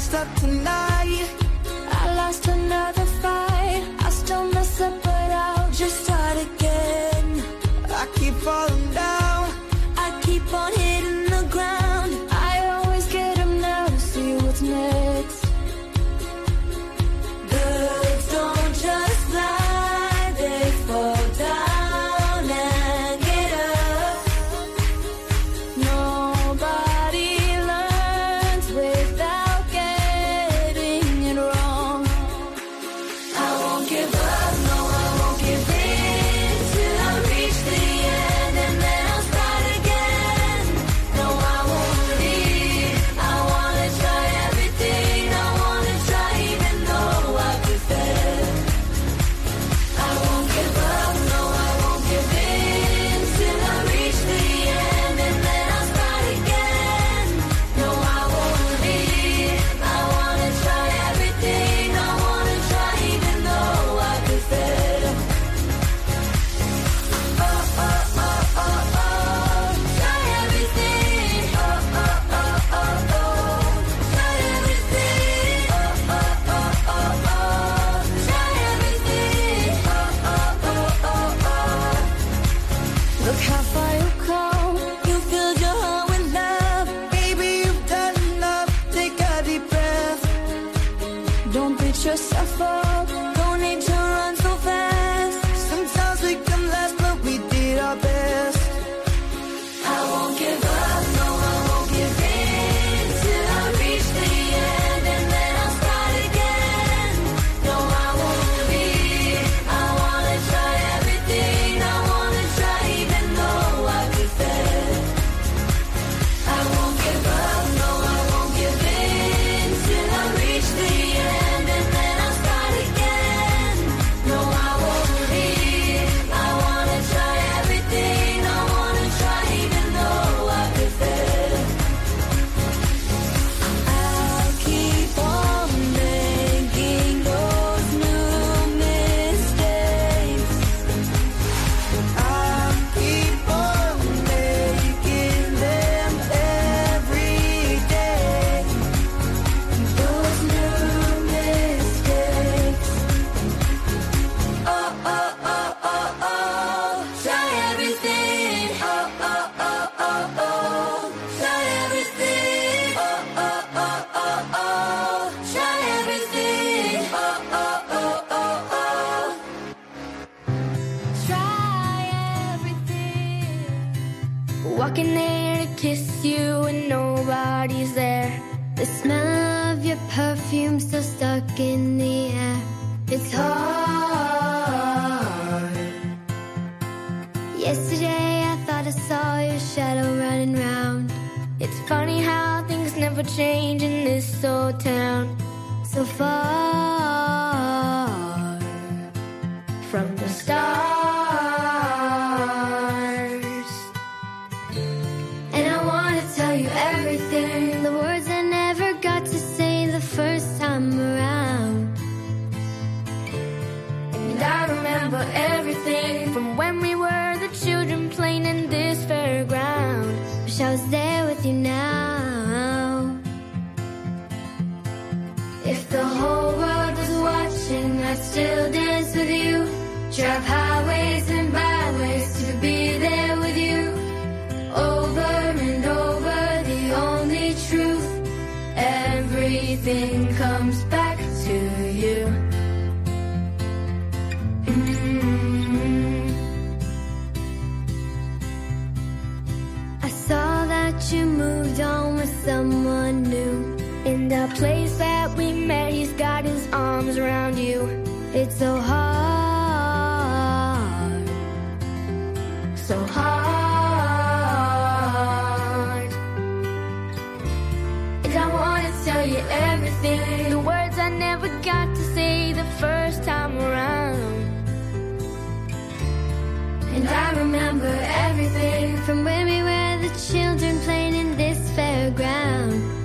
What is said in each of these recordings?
messed up tonight.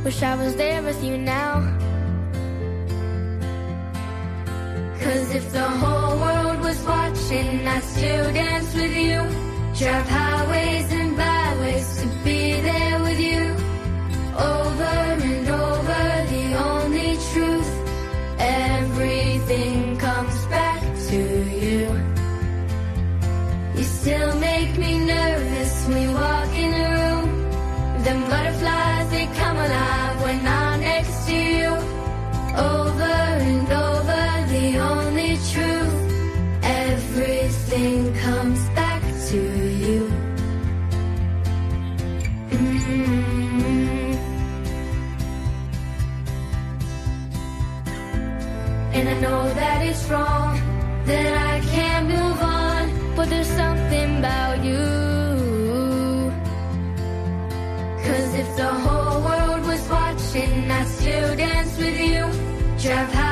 Wish I was there with you now. Cause if the whole world was watching, I'd still dance with you. Drive highways and byways to be there with you. Over and over, the only truth. Everything comes back to you. You still make me nervous when we walk in the room. Them butterflies, they when I'm next to you. Over and over, the only truth. Everything comes back to you. Mm -hmm. And I know that it's wrong. drive.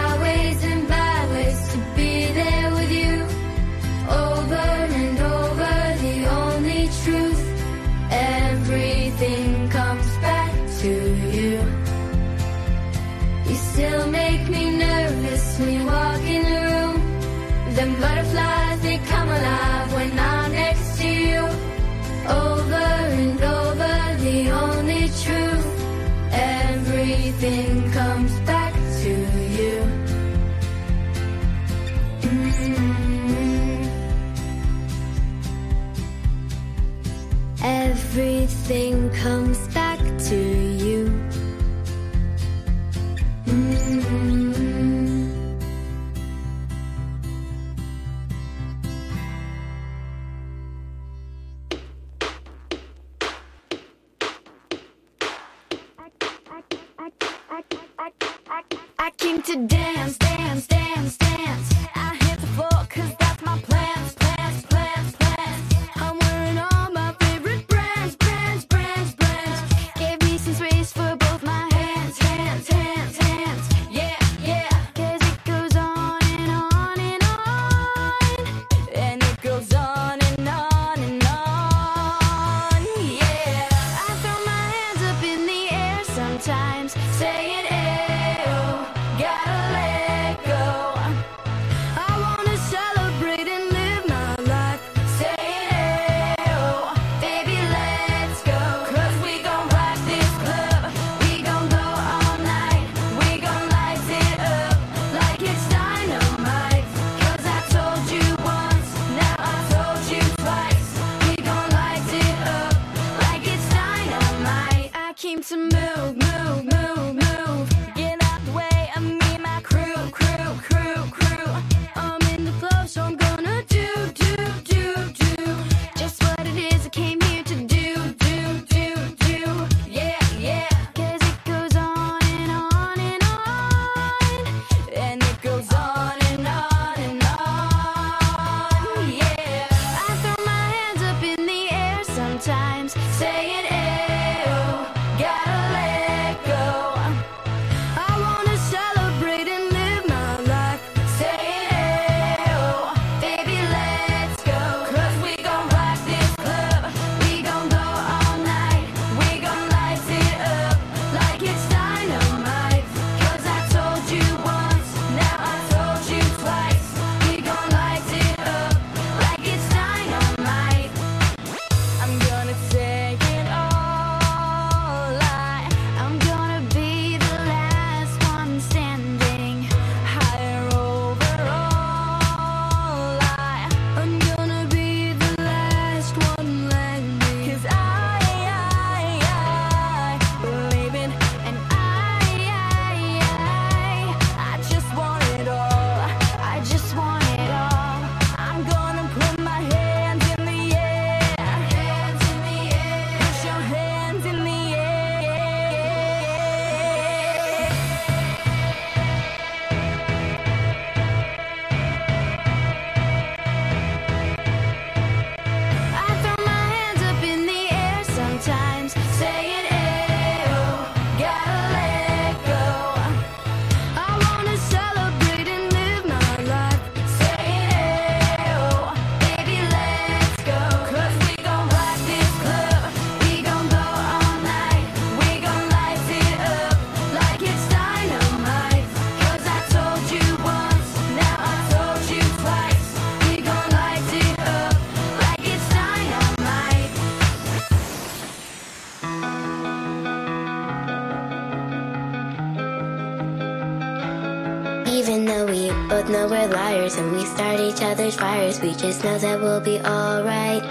start each other's fires. We just know that we'll be alright.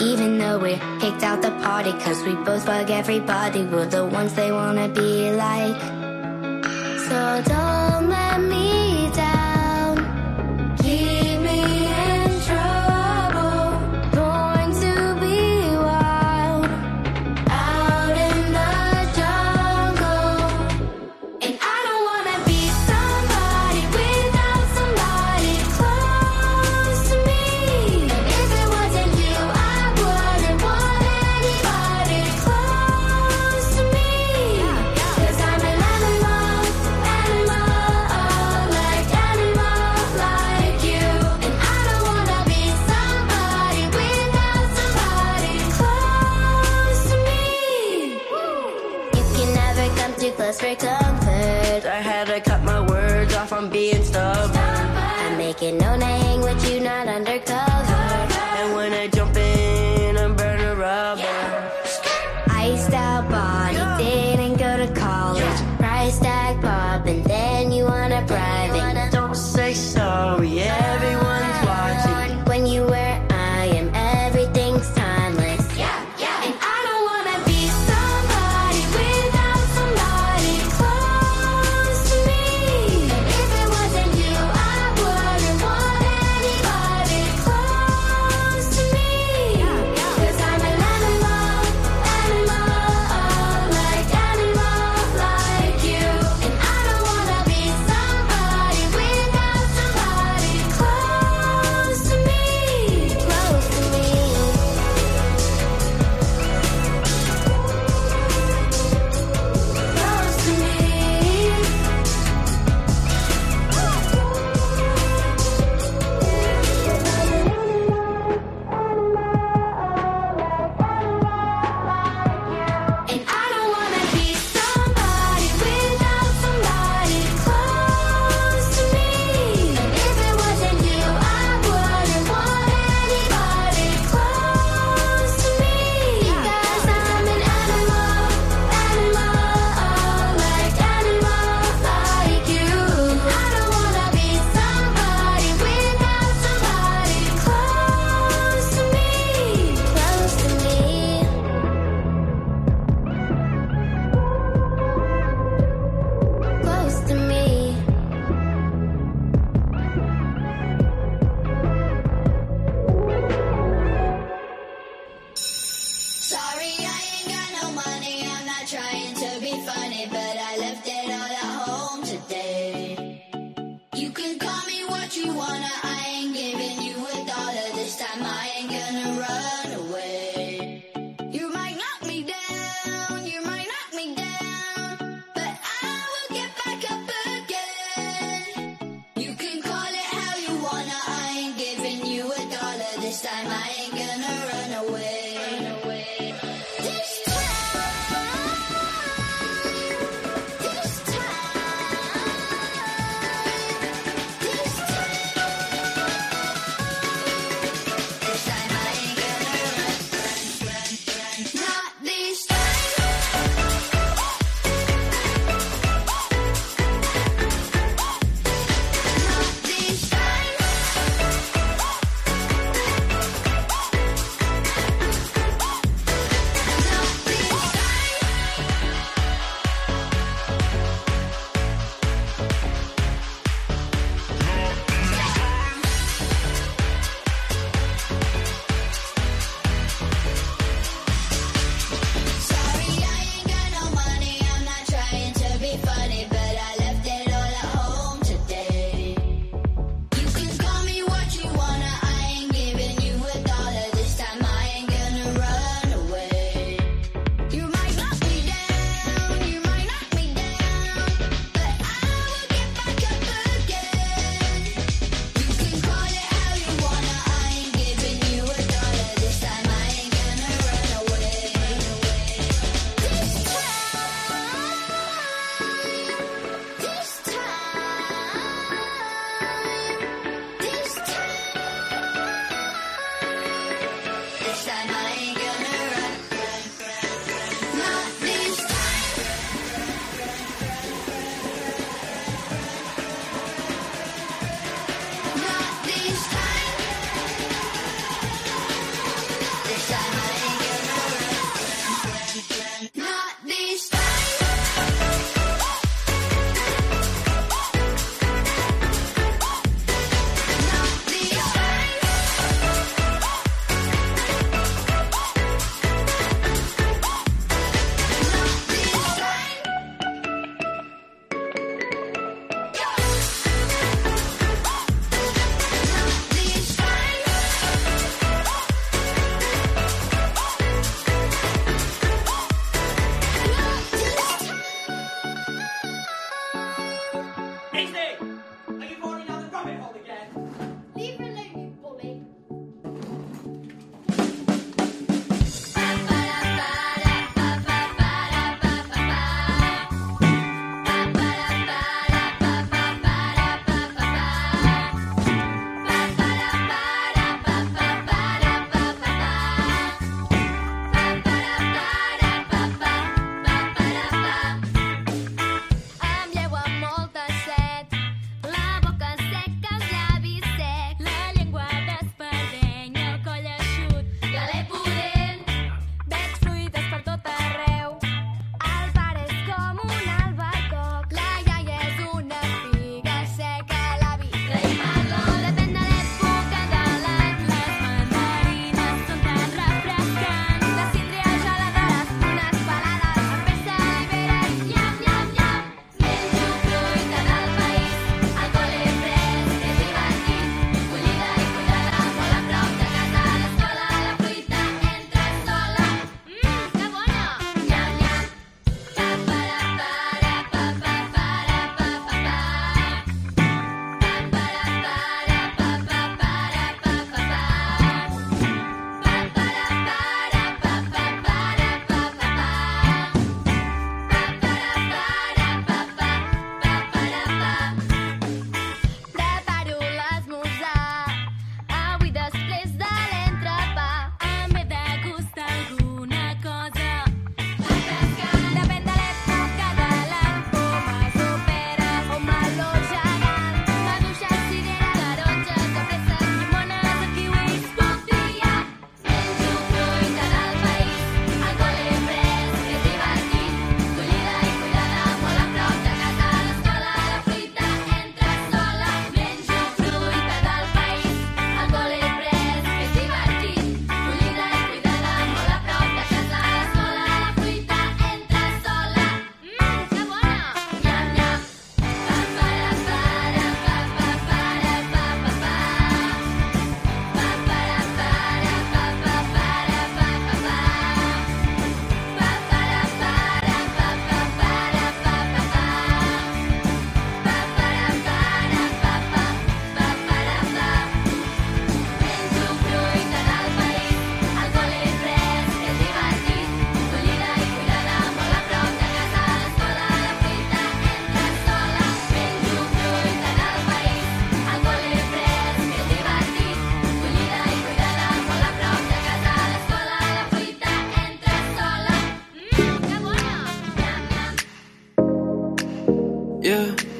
Even though we're kicked out the party, cause we both bug everybody. We're the ones they wanna be like. So don't let me.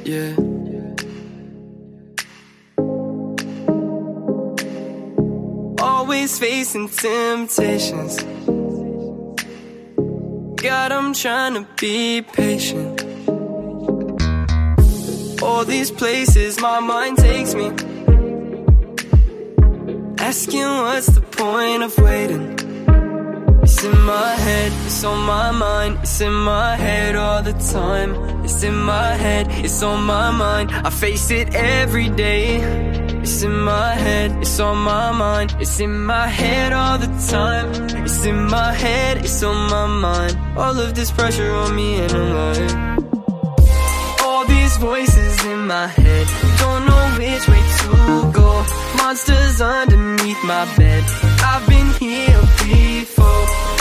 yeah. Always facing temptations. God, I'm trying to be patient. All these places my mind takes me. Asking what's the point of waiting? It's in my head, it's on my mind, it's in my head all the time. It's in my head, it's on my mind. I face it every day. It's in my head, it's on my mind, it's in my head all the time. It's in my head, it's on my mind. All of this pressure on me and I'm like all these voices in my head. Don't know which way to go. Monsters underneath my bed. I've been here.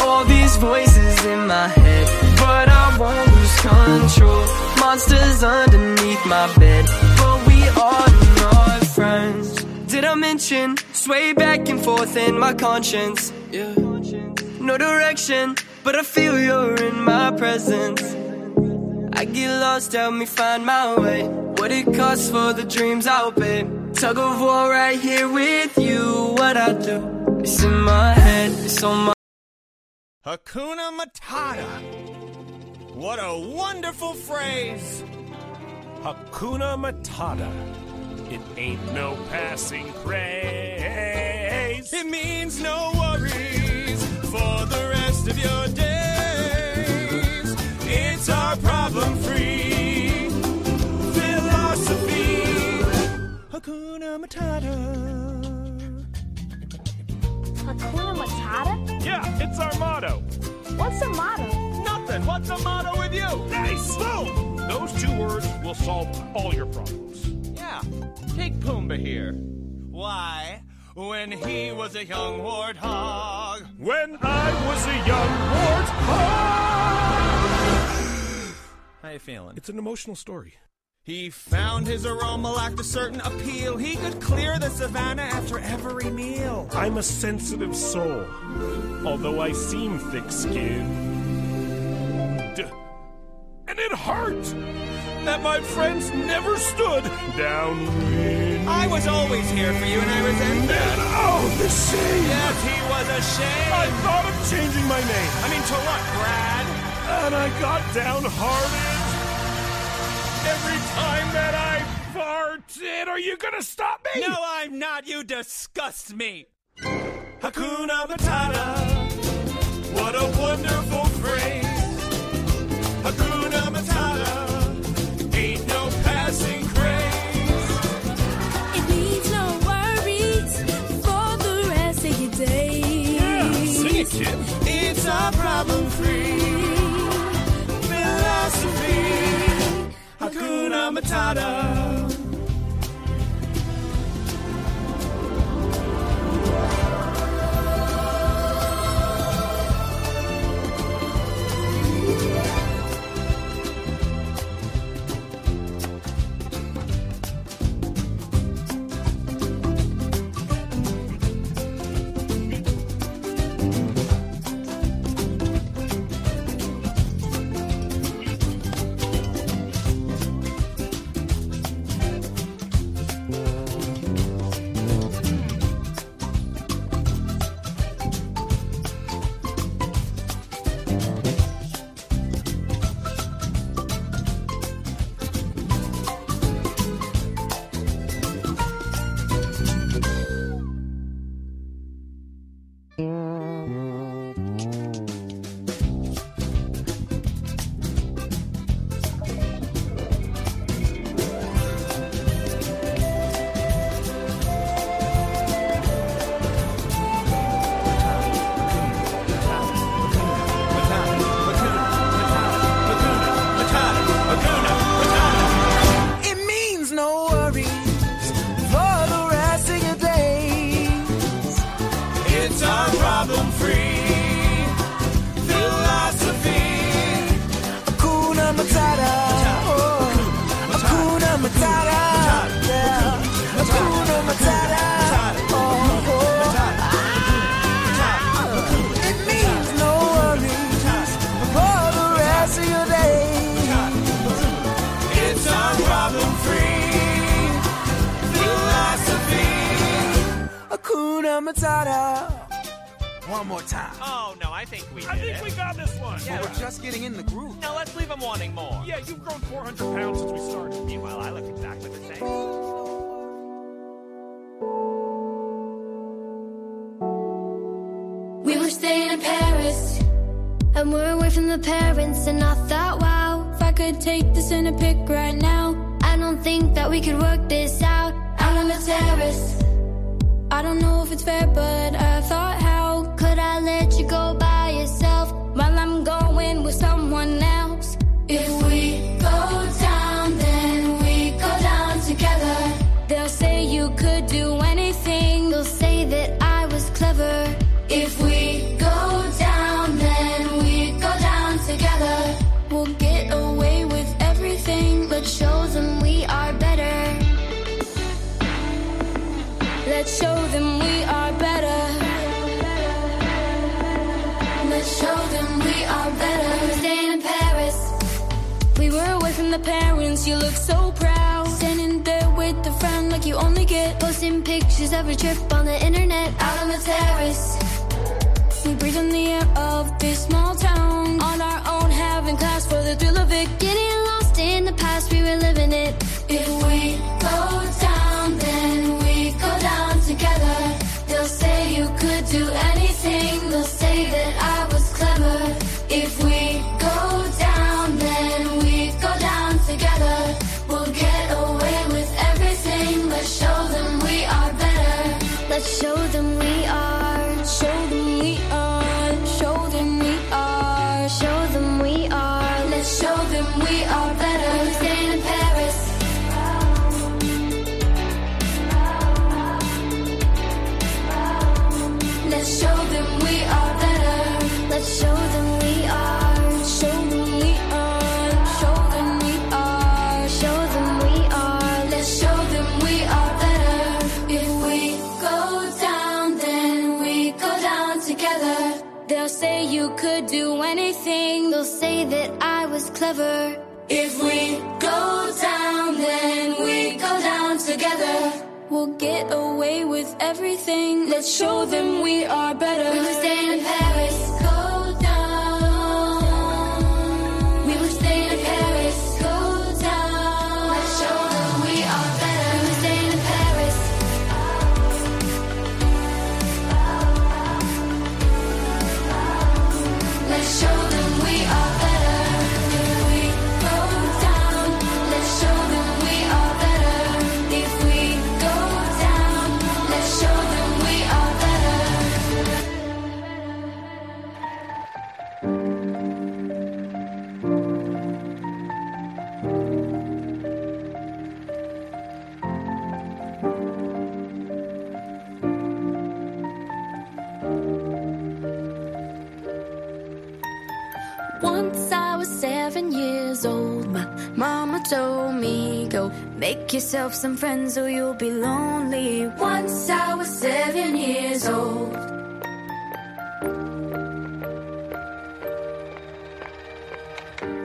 All these voices in my head, but I won't lose control. Monsters underneath my bed, but we are not friends. Did I mention sway back and forth in my conscience? Yeah. No direction, but I feel you're in my presence. I get lost, help me find my way. What it costs for the dreams I'll pay. Tug of war right here with you. What I do, it's in my head, it's on my. Hakuna Matata. What a wonderful phrase. Hakuna Matata. It ain't no passing craze. It means no worries for the rest of your days. It's our problem free philosophy. Hakuna Matata. Hakuna Matata? Yeah, it's our motto. What's a motto? Nothing. What's the motto with you? Nice! Boom! Those two words will solve all your problems. Yeah. Take Pumbaa here. Why? When he was a young warthog. When I was a young warthog! How you feeling? It's an emotional story. He found his aroma lacked a certain appeal. He could clear the savannah after every meal. I'm a sensitive soul, although I seem thick skinned. And it hurt that my friends never stood downwind. I was always here for you, and I resent that. And oh, the shame! Yes, he was ashamed. I thought of changing my name, I mean, to what, Brad? and I got downhearted. Every time that I farted, are you gonna stop me? No, I'm not. You disgust me. Hakuna Matata. What a wonderful Hakuna Matata. away with everything. Let's show them we are better. We will stay in Paris. yourself some friends or you'll be lonely. Once I was seven years old.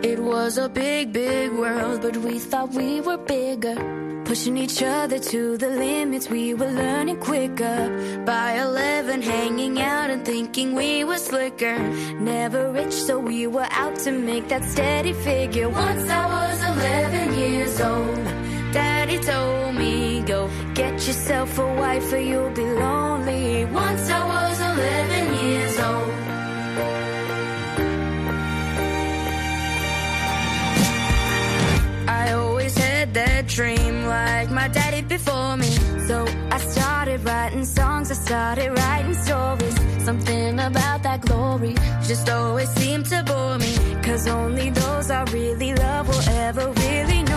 It was a big, big world, but we thought we were bigger. Pushing each other to the limits, we were learning quicker. By 11, hanging out and thinking we were slicker. Never rich, so we were out to make that steady figure. Once I was 11 years old. Daddy told me, go get yourself a wife or you'll be lonely. Once I was 11 years old. I always had that dream like my daddy before me. So I started writing songs, I started writing stories. Something about that glory just always seemed to bore me. Cause only those I really love will ever really know.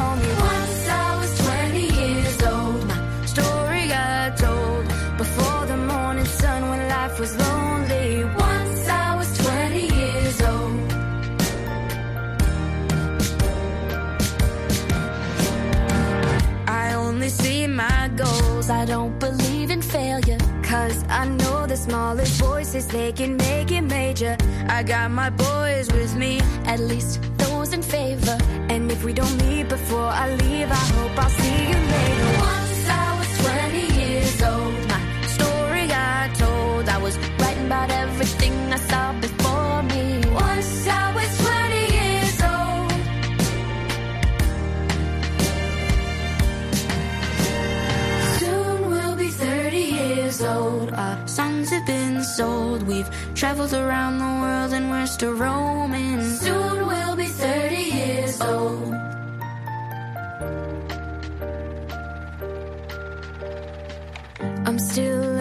smallest voices, they can make it major. I got my boys with me, at least those in favor. And if we don't meet before I leave, I hope I'll see you later. Once I was 20 years old, my story got told. I was writing about everything I saw before me. Once I was 20 years old. Soon we'll be 30 years old. Our song been sold. We've traveled around the world and we're still roaming. Soon we'll be 30 years old. I'm still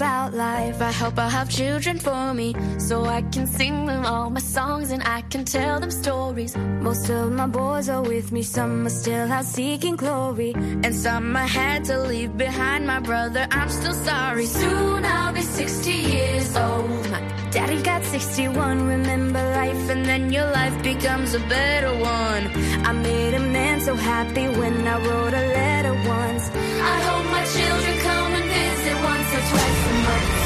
about life. I hope I have children for me so I can sing them all my songs and I can tell them stories. Most of my boys are with me, some are still out seeking glory, and some I had to leave behind. My brother, I'm still sorry. Soon I'll be 60 years old. My daddy got 61. Remember life, and then your life becomes a better one. I made a man so happy when I wrote a letter once. I hope my children come and visit once or twice a month.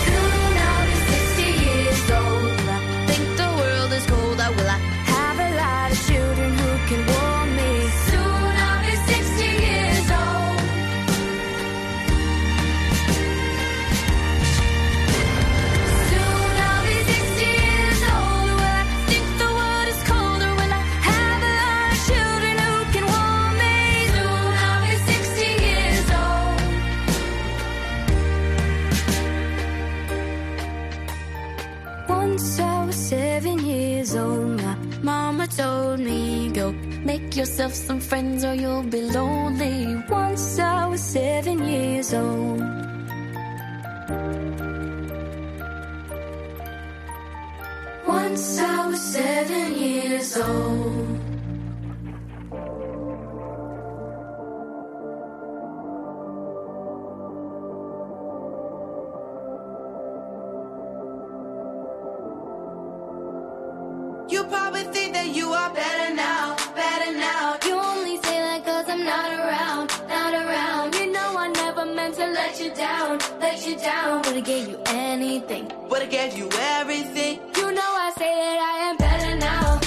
That you are better now, better now. You only say that cause I'm not around, not around. You know I never meant to let you down, let you down. Would've gave you anything. Would've gave you everything. You know I say that I am better now,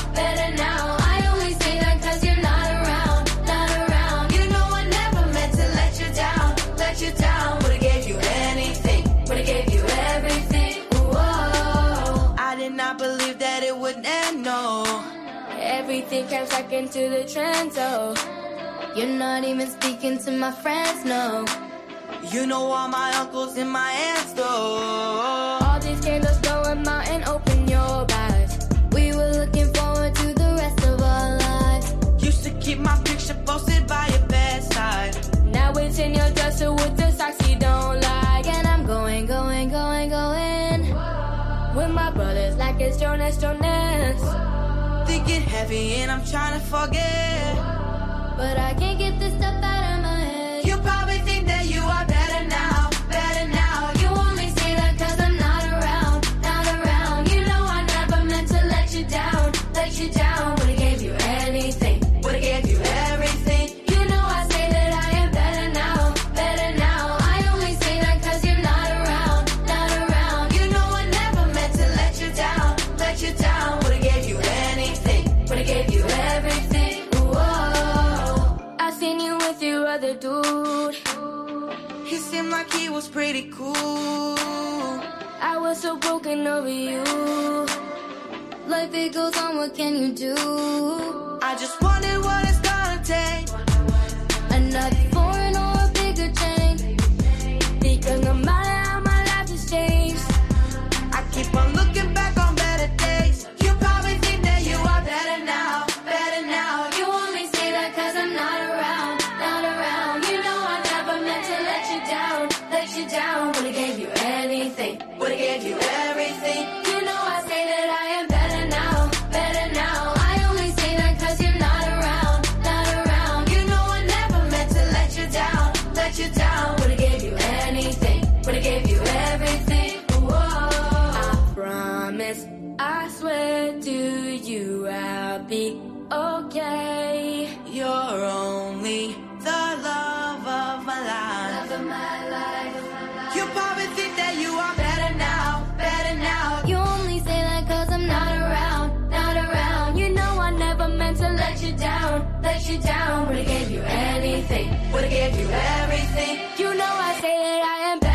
Came back into the trend, so oh. you're not even speaking to my friends, no. You know all my uncles and my aunts, though. All these candles going out and open your eyes. We were looking forward to the rest of our lives. Used to keep my picture posted by your bedside. Now it's in your dresser with the socks you don't like. And I'm going, going, going, going. With my brothers like it's Jonas, Jonas. Think heavy and I'm trying to forget. But I can't get this stuff out of my He was pretty cool. I was so broken over you. Life it goes on, what can you do? I just wondered what it's gonna take. Another foreign or a bigger change. Because no matter how my life has changed, I keep on looking You know I say that I am.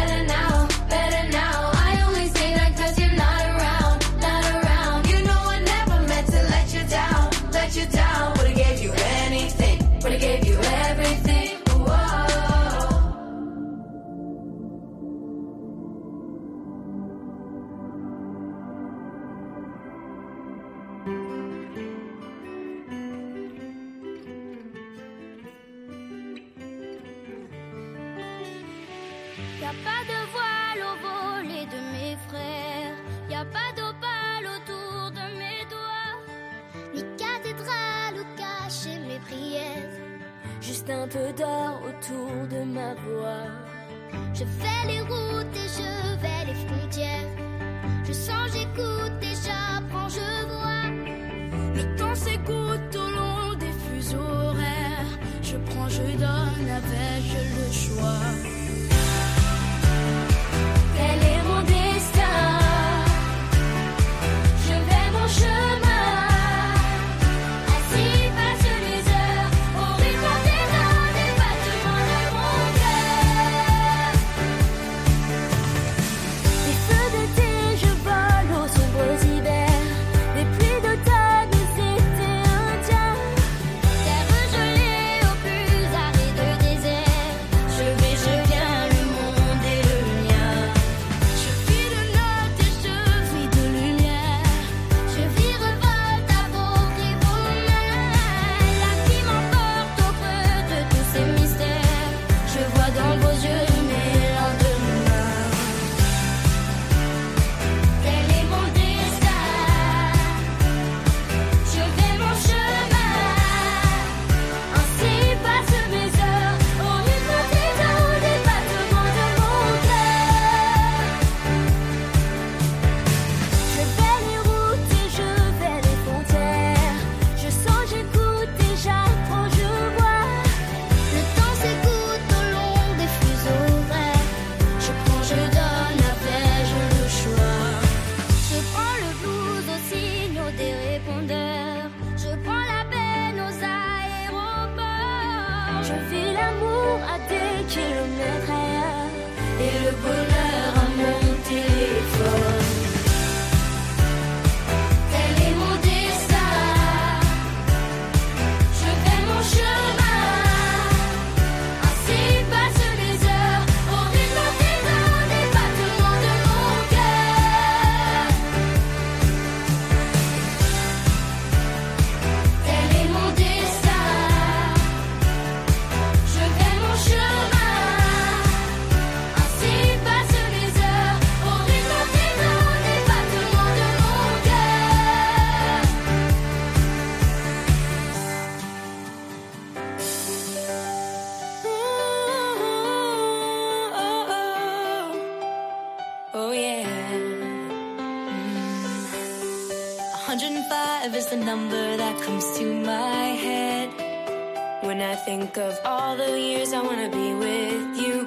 think of all the years I wanna be with you.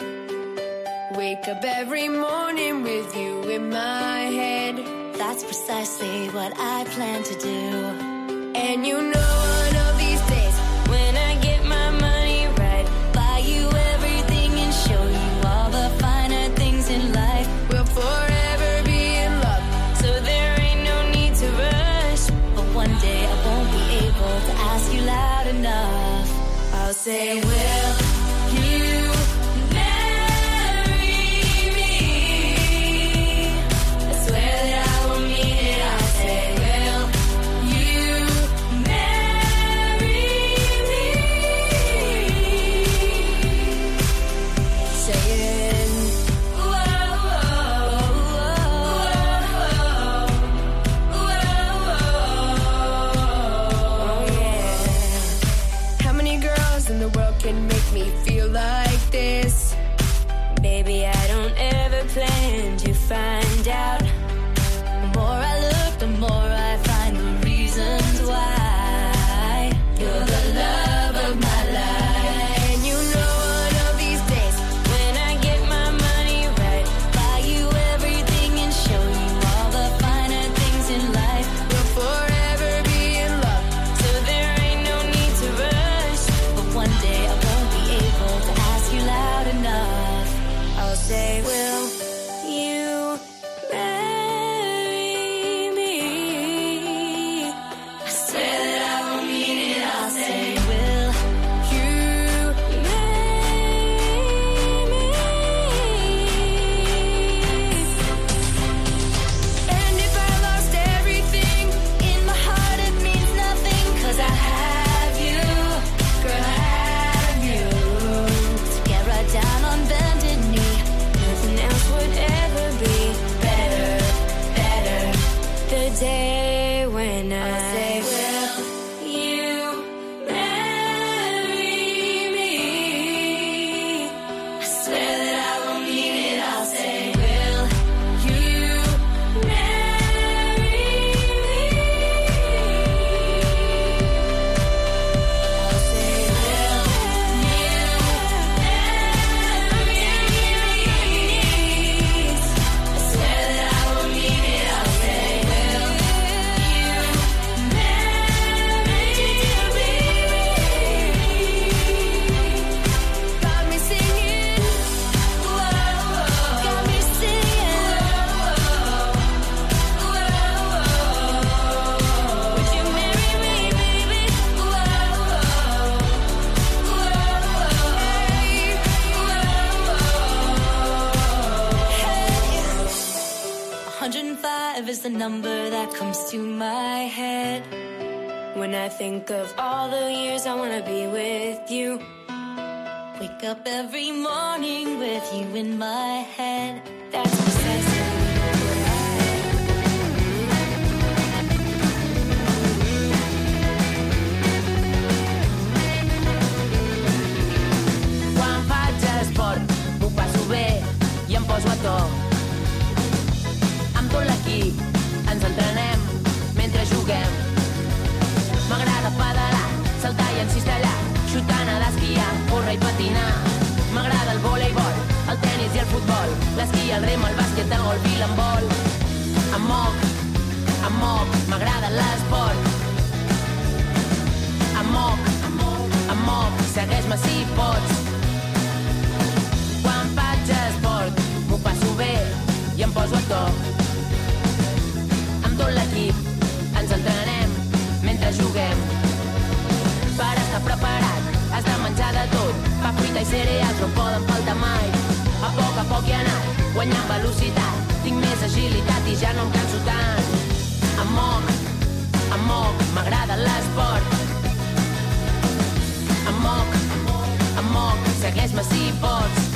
Wake up every Say when. fruita i cereals no poden faltar mai. A poc a poc hi he anat, guanyant velocitat, tinc més agilitat i ja no em canso tant. Em moc, em moc, m'agrada l'esport. Em moc, em moc, segueix-me si pots.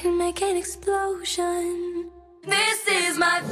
Can make an explosion. This is my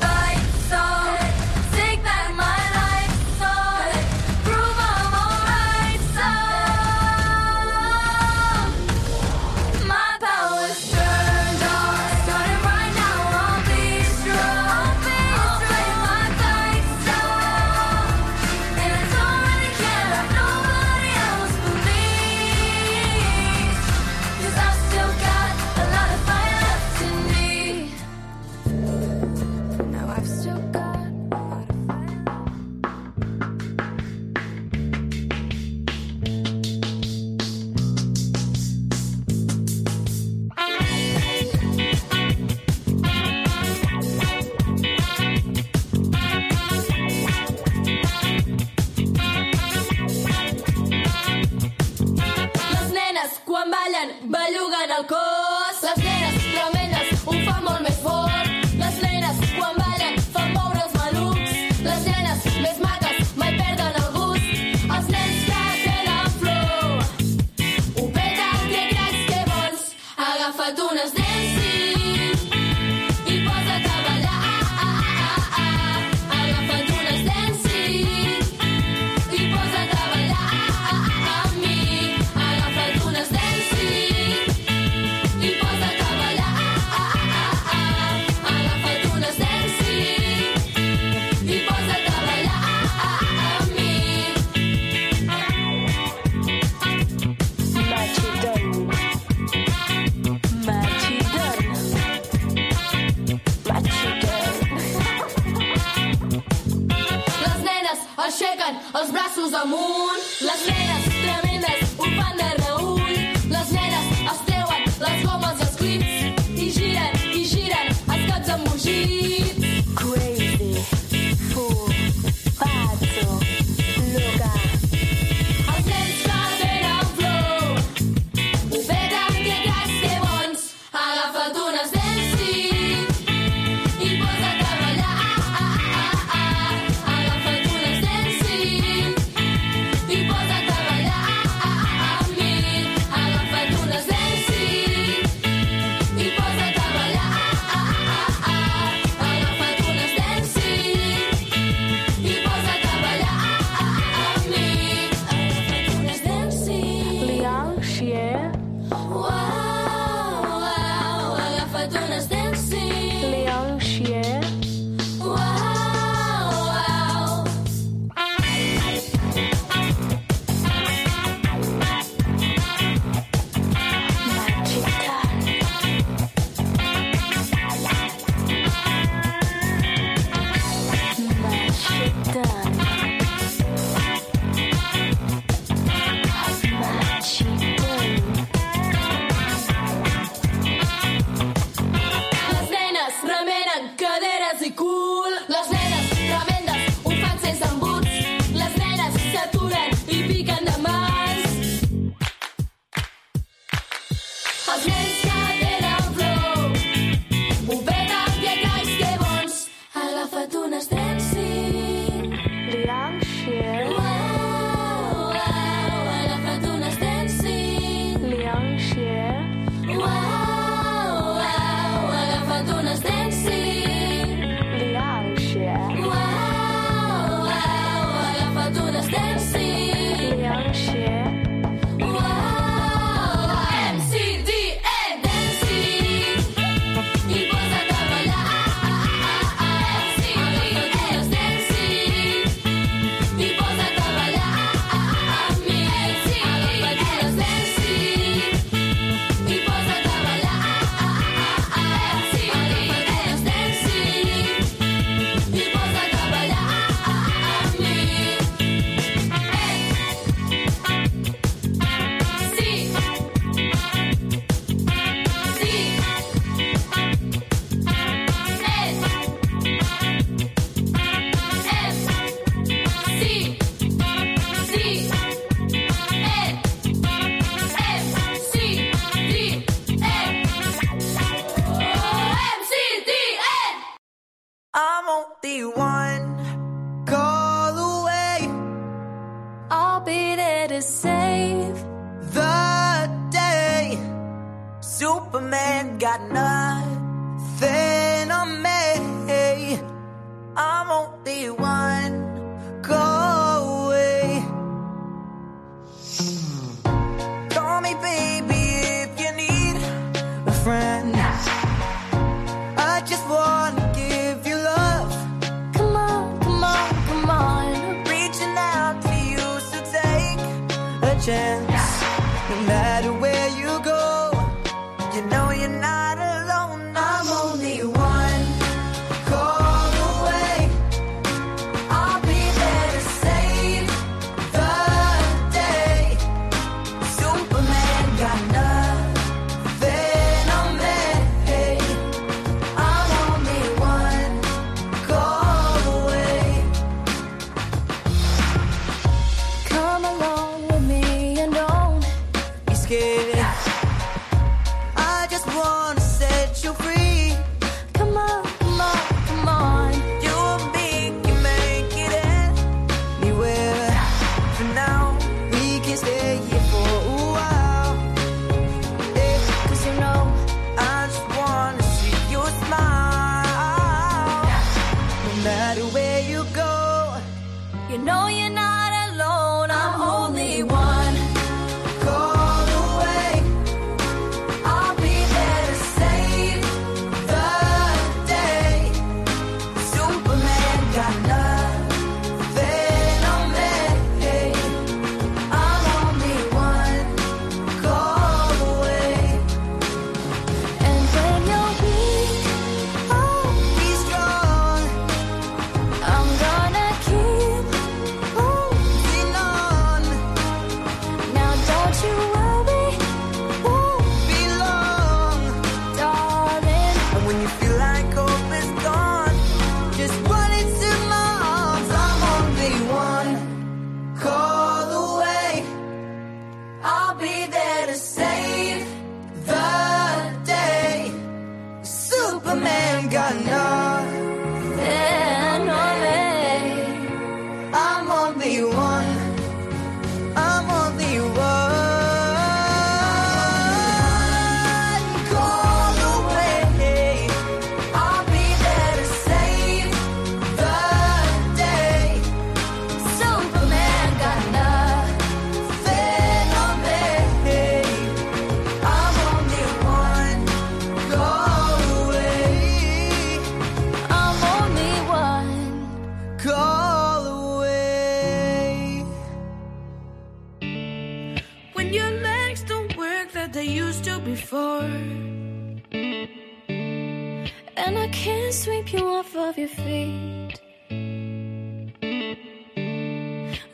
your feet.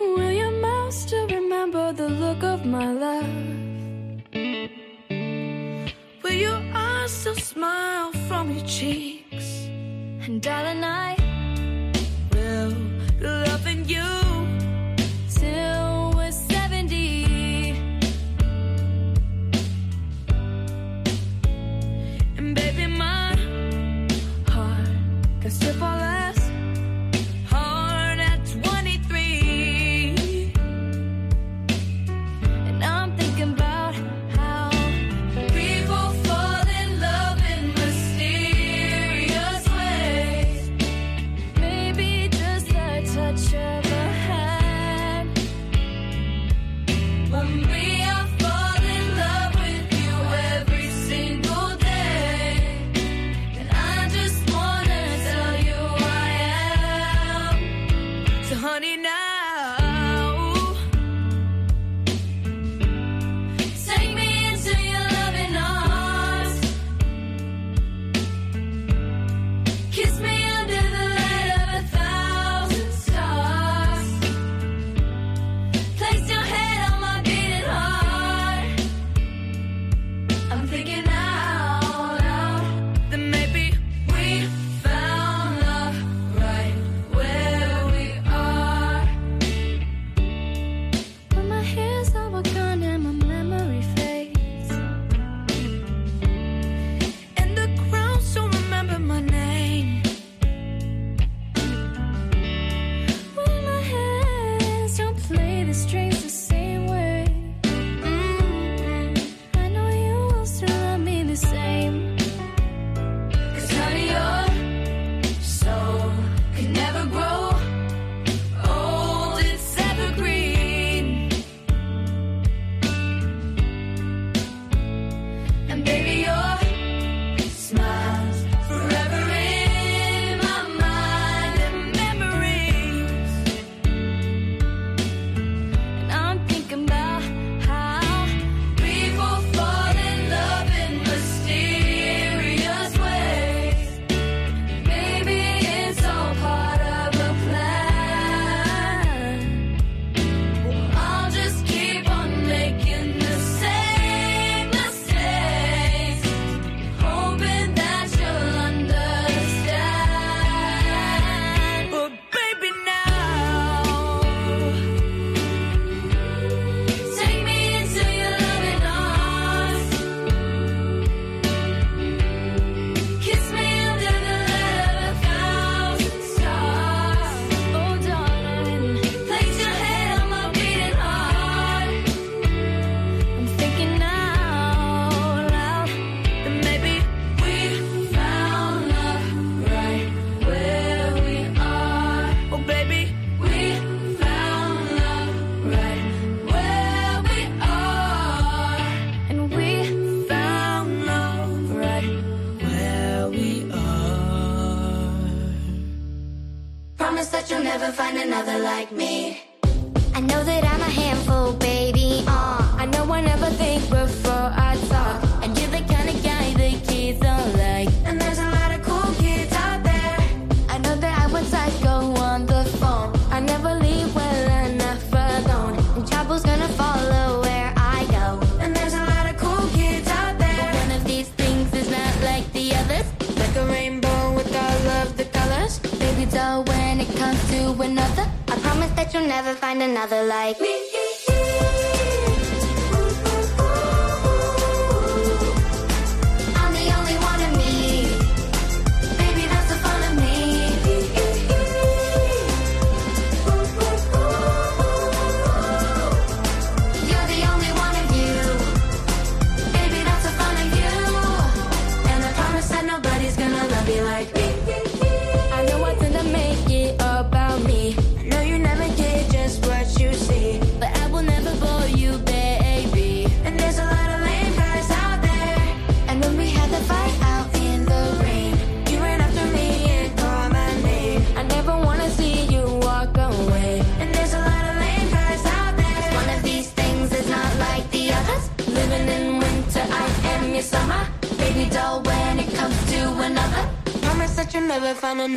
Will your mouth still remember the look of my love? Will your eyes still smile from your cheeks? And darling, I.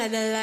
find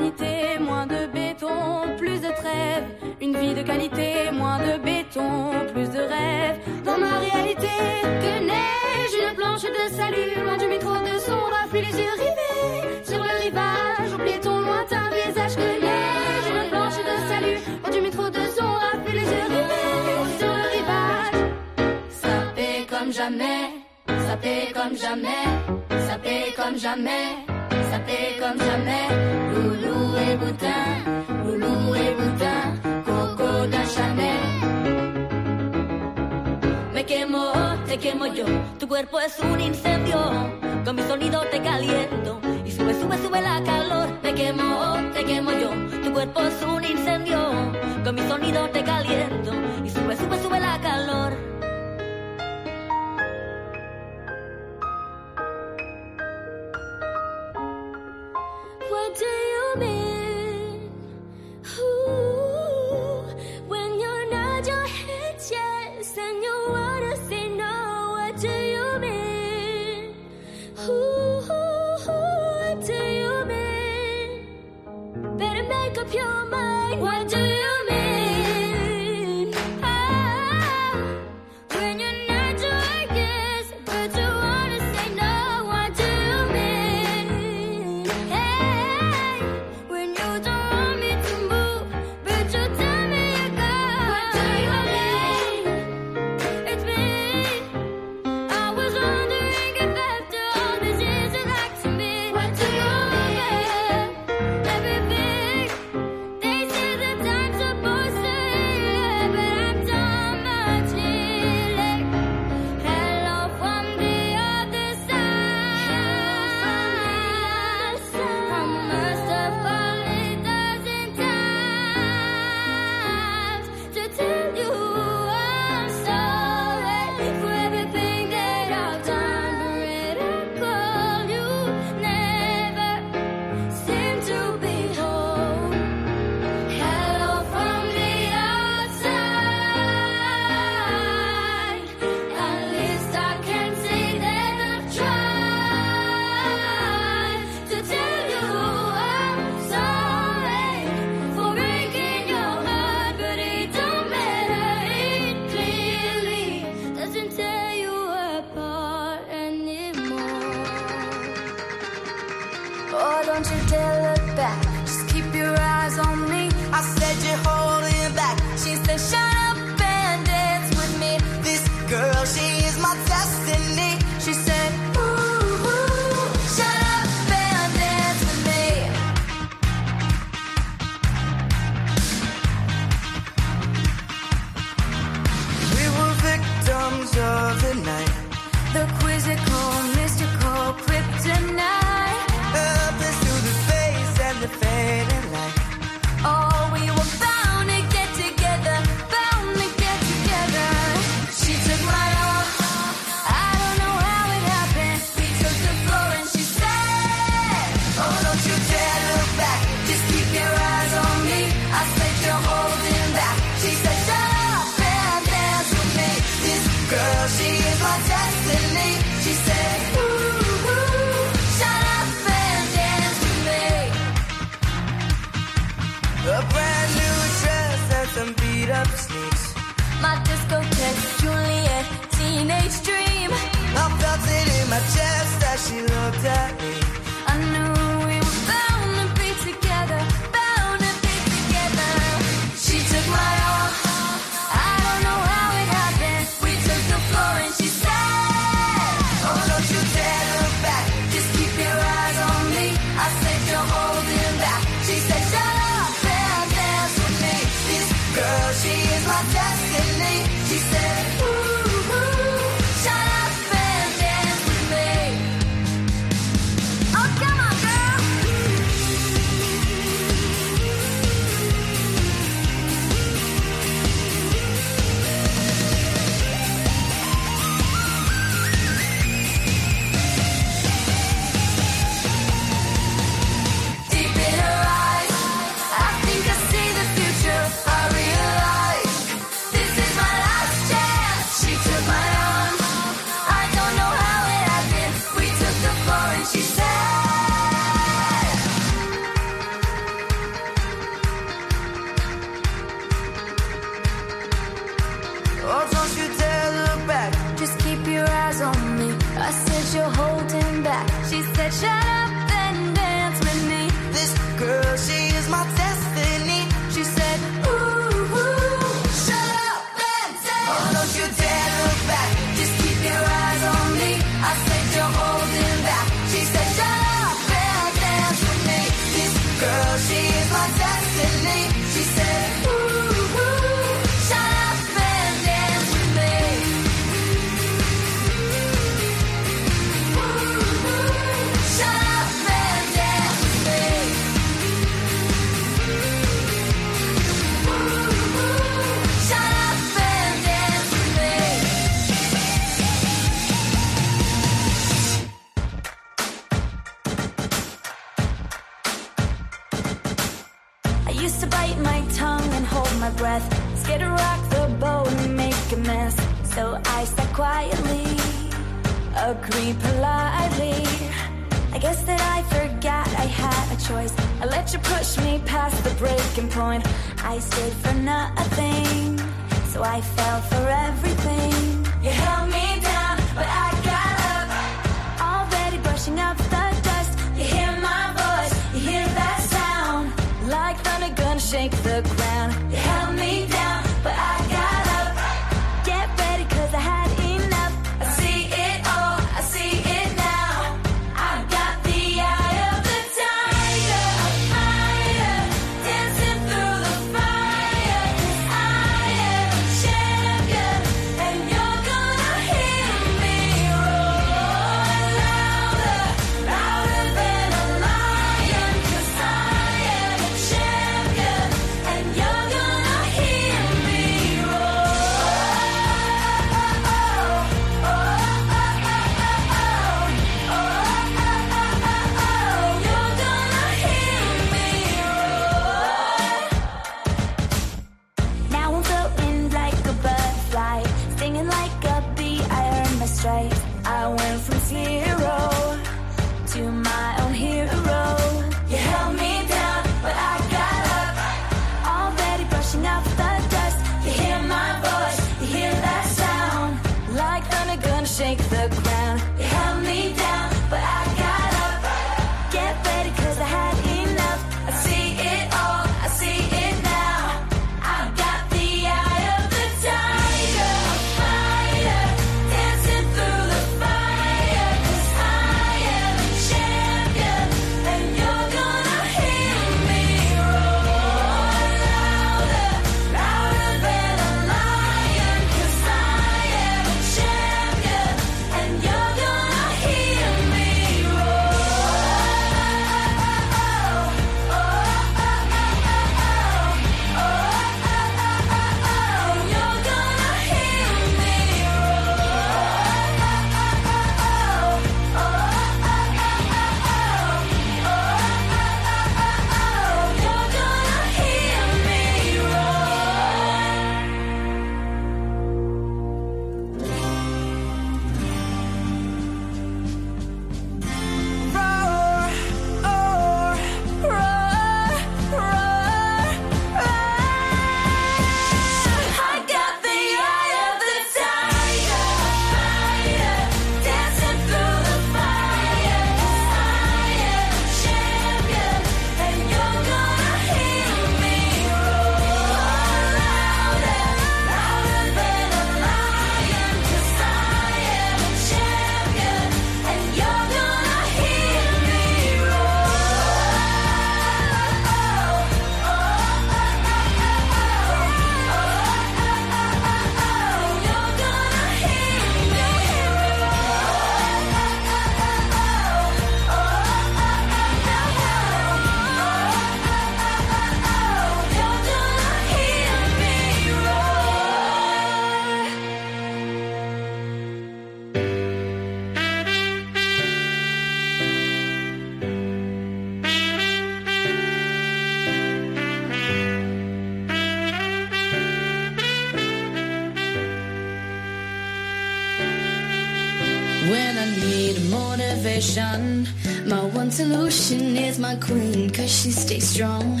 my queen, cause she stays strong.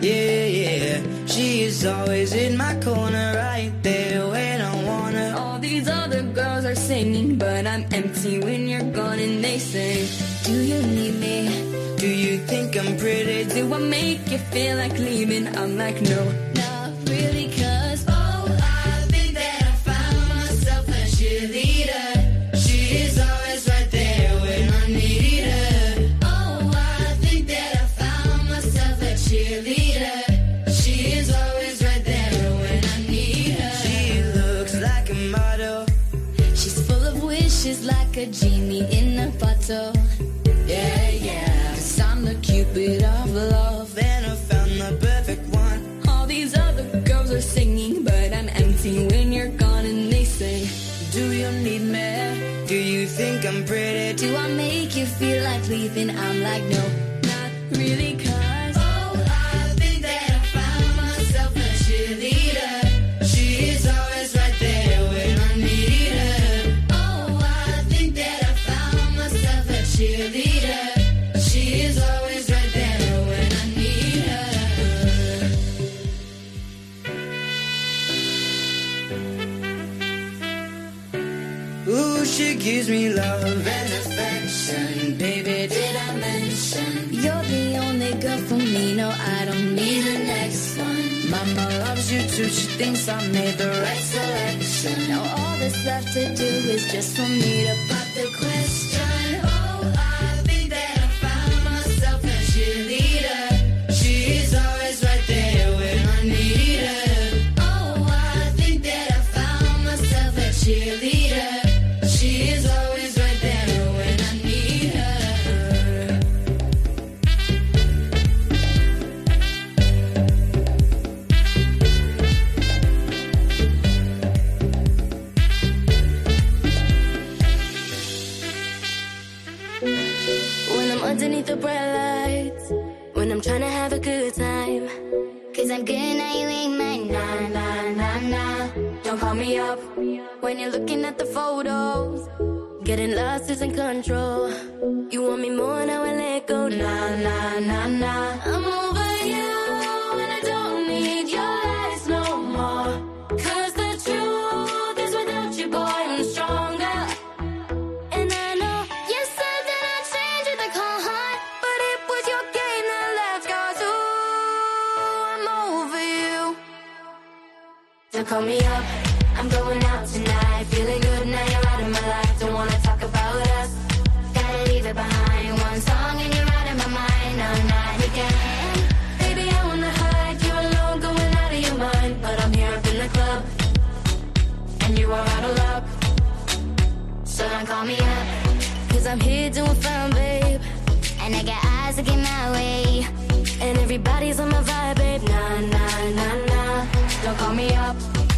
Yeah, yeah, she is always in my corner, right there when I want her. All these other girls are singing, but I'm empty when you're gone, and they say, Do you need me? Do you think I'm pretty? Do I make you feel like leaving? I'm like, no, And I'm like, no. to do. call me up. I'm going out tonight. Feeling good now you're out of my life. Don't wanna talk about us. Gotta leave it behind. One song and you're out of my mind. I'm not again. Baby, I wanna hide. You alone, going out of your mind. But I'm here up in the club. And you are out of luck. So don't call me up. Cause I'm here doing fine, babe. And I got eyes looking my way. And everybody's on my vibe, babe. Nah, nah, nah, nah. Don't call me up.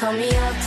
call me up.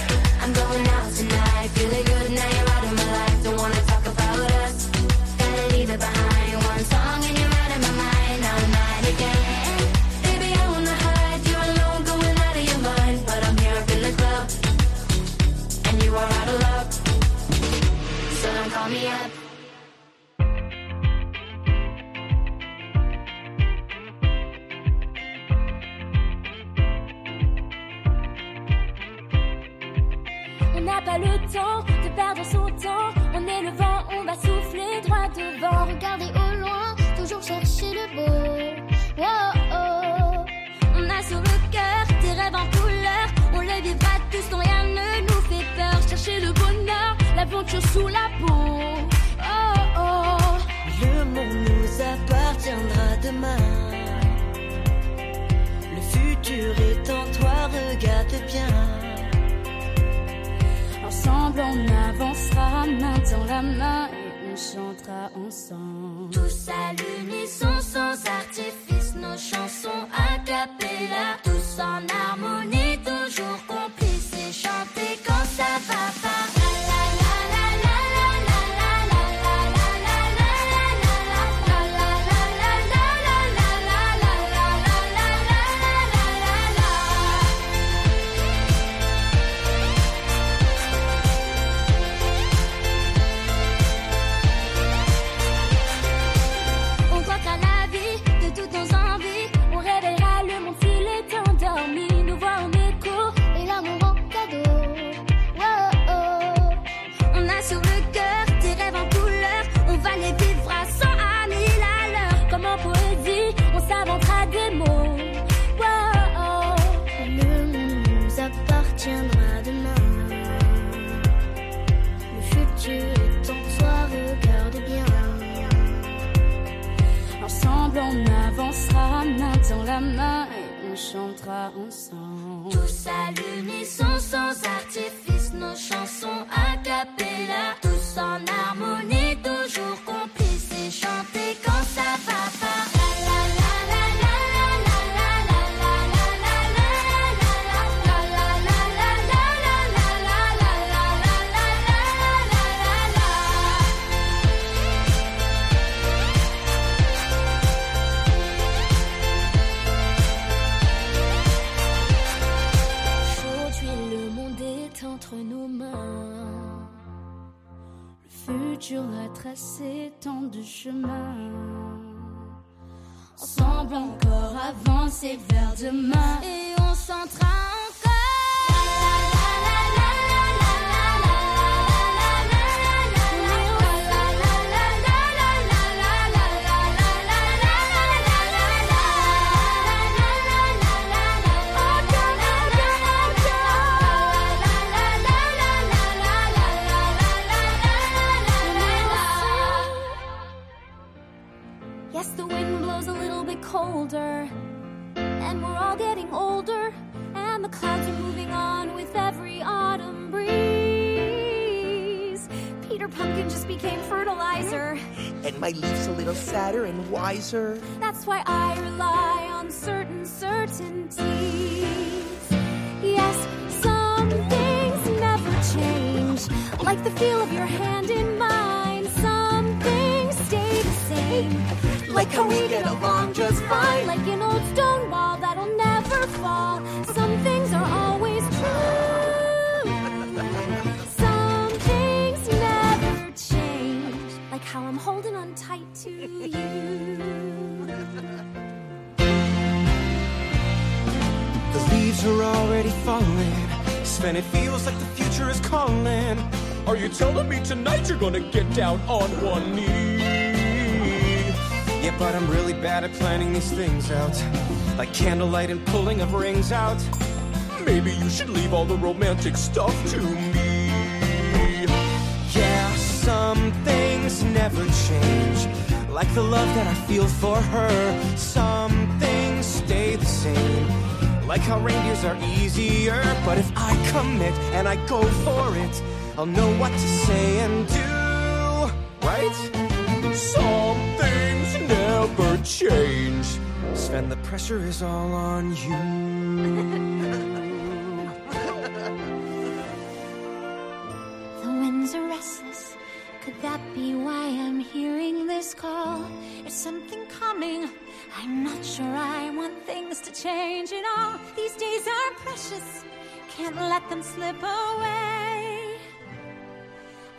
Et on chantera ensemble. Tous à l'unisson, sans artifice, nos chansons a cappella. Tous en harmonie, tracé tant de chemins. Ensemble encore avancer vers demain. Et on s'entendra Pumpkin just became fertilizer. And my leaf's a little sadder and wiser. That's why I rely on certain certainties. Yes, some things never change, like the feel of your hand in mine. Some things stay the same, Like how we get along just fine. like an old stone wall that'll never fall. Some on tight to you. The leaves are already falling. Sven, it feels like the future is calling. Are you telling me tonight you're gonna get down on one knee? Yeah, but I'm really bad at planning these things out. Like candlelight and pulling of rings out. Maybe you should leave all the romantic stuff to me. Yeah, some things never change. Like the love that I feel for her. Some things stay the same. Like how reindeers are easier. But if I commit and I go for it, I'll know what to say and do. Right? Some things never change. Sven, the pressure is all on you. Could that be why I'm hearing this call? Is something coming? I'm not sure I want things to change at all. These days are precious. Can't let them slip away.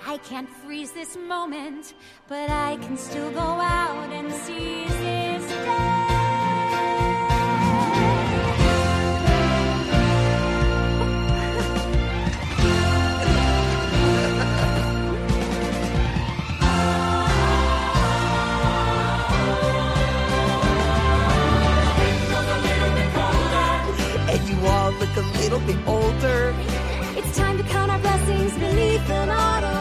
I can't freeze this moment, but I can still go out and seize this day. a little bit older. It's time to count our blessings beneath an autumn.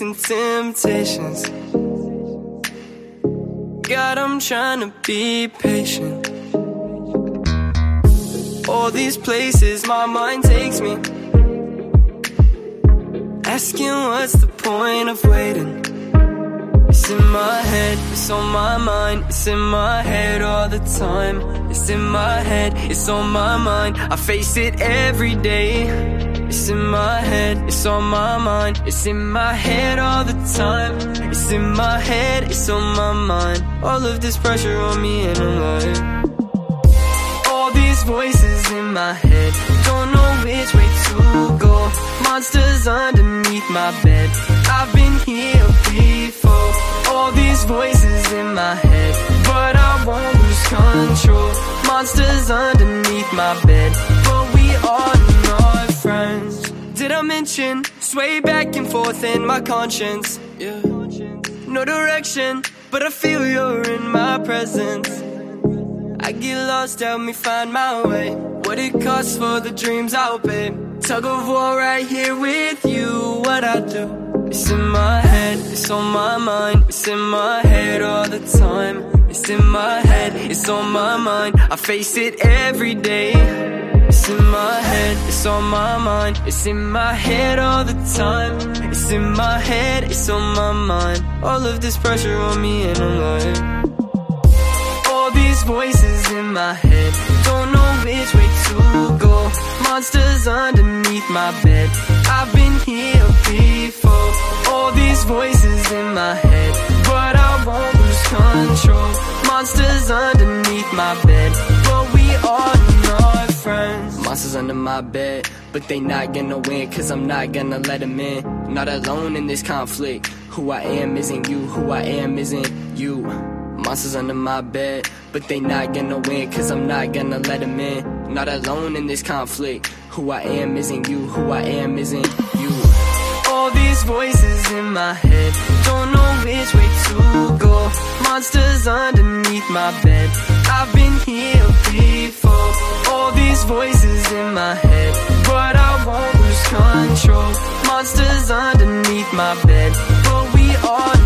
chasing temptations. God, I'm trying to be patient. All these places my mind takes me. Asking what's the point of waiting? It's in my head, it's on my mind, it's in my head all the time. It's in my head, it's on my mind. I face it every day. It's in my head, it's on my mind. It's in my head all the time. It's in my head, it's on my mind. All of this pressure on me and I'm like, all these voices in my head. Don't know which way to go. Monsters underneath my bed. I've been here before. All these voices in my head, but I won't lose control. Monsters underneath my bed, but we are friends. Did I mention sway back and forth in my conscience? Yeah. No direction, but I feel you're in my presence. I get lost, help me find my way. What it costs for the dreams I'll pay. Tug of war right here with you. What I do? It's in my head, it's on my mind, it's in my head all the time. It's in my head, it's on my mind. I face it every day. It's in my head, it's on my mind. It's in my head all the time. It's in my head, it's on my mind. All of this pressure on me, and I'm like. All these voices in my head, don't know which way to go. Monsters underneath my bed, I've been here before. All these voices in my head, but I won't lose control. Monsters underneath my bed, but we are not friends. Monsters under my bed, but they not gonna win, cause I'm not gonna let them in. Not alone in this conflict. Who I am isn't you, who I am isn't you. Monsters under my bed, but they not gonna win, cause I'm not gonna let them in. Not alone in this conflict. Who I am isn't you, who I am isn't you. All these voices in my head, don't know which way to go. Monsters underneath my bed, I've been here before. All these voices in my head, but I won't lose control. Monsters underneath my bed, but we are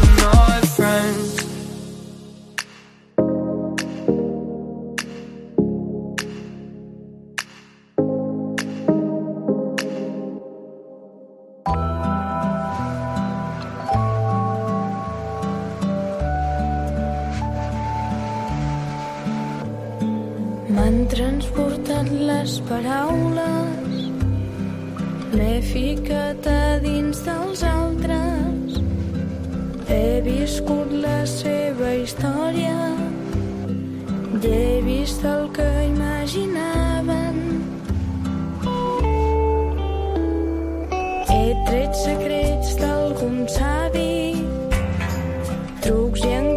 Transportat les paraules, l'he ficat a dins dels altres. He viscut la seva història, i he vist el que imaginaven. He tret secrets d'algun savi, trucs i encanteris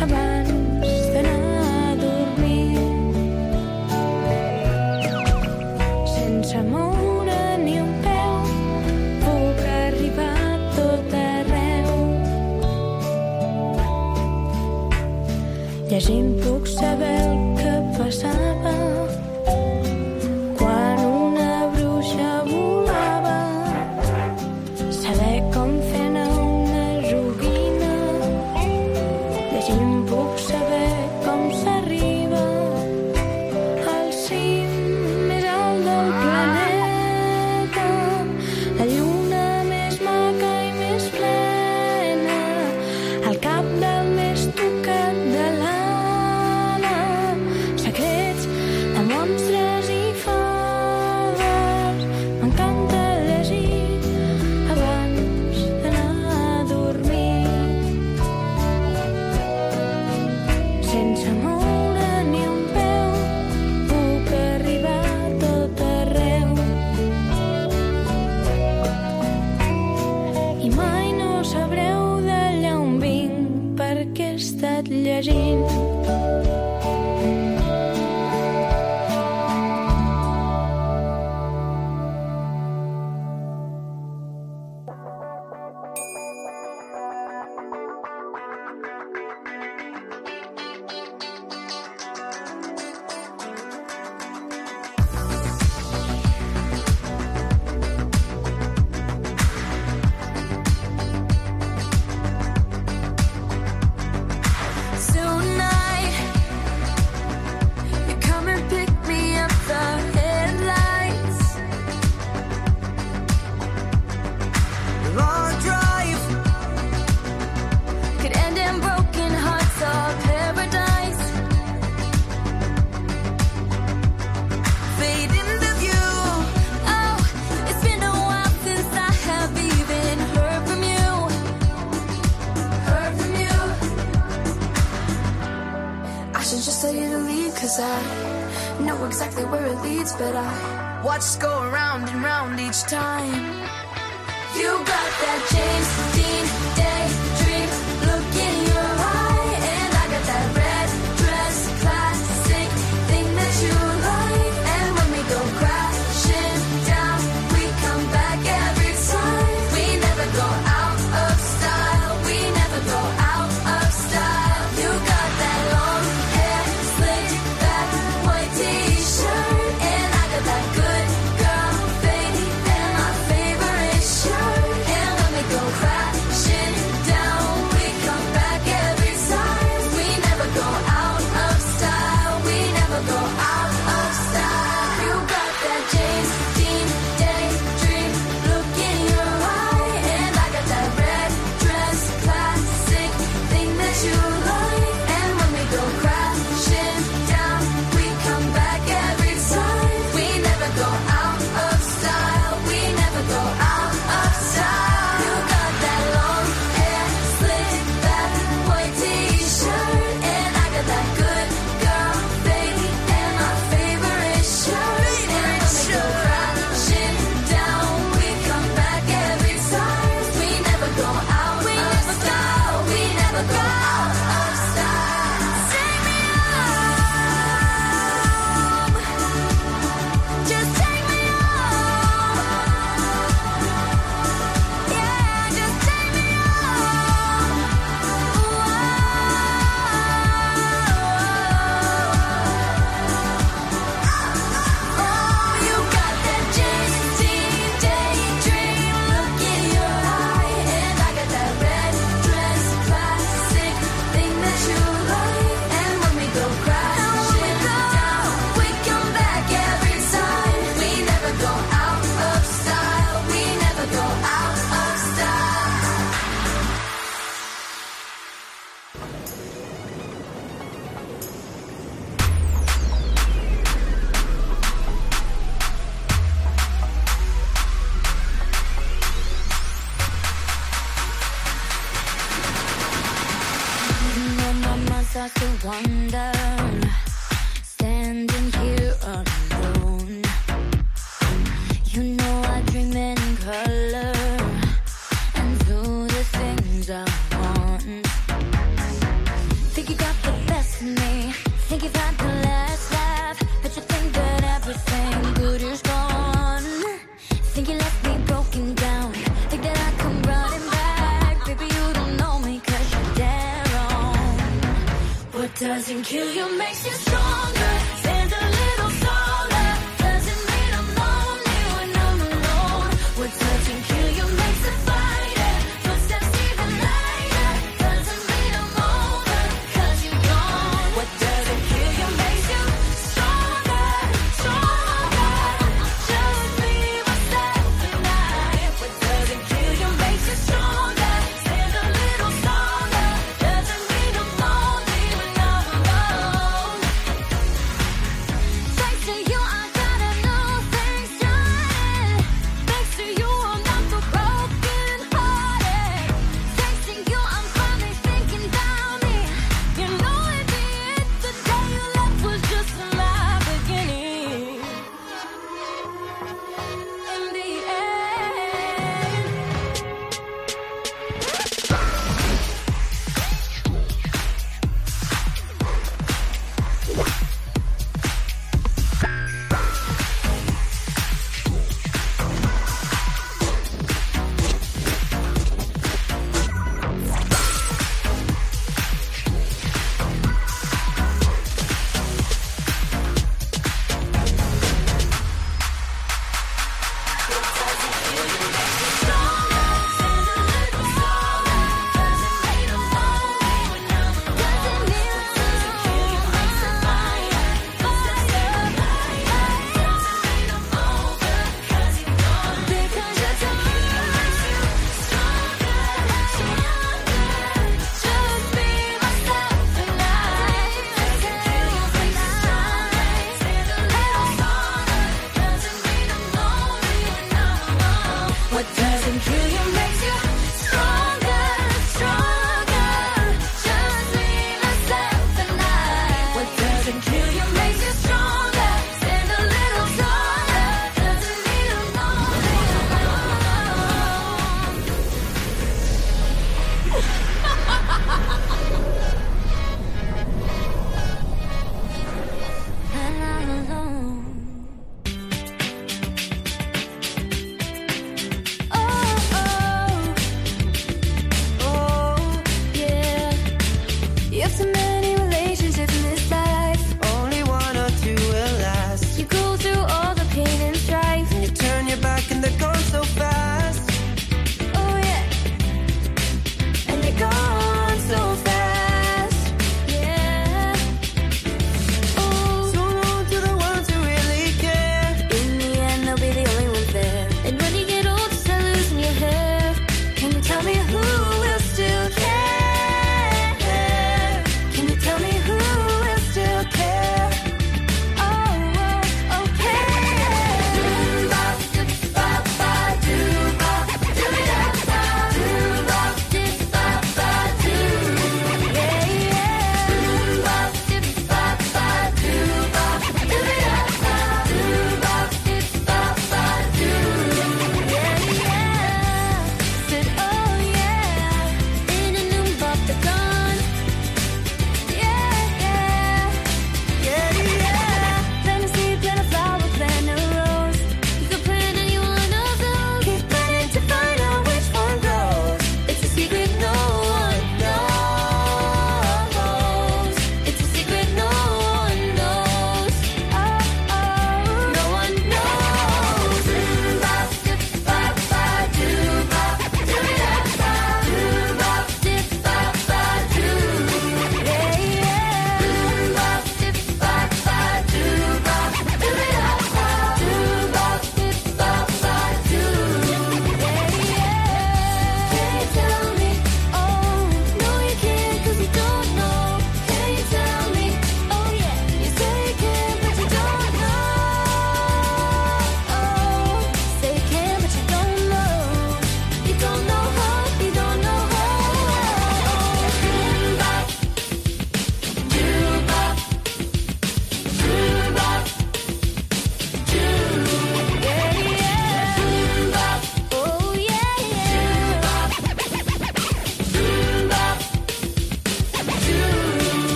好吧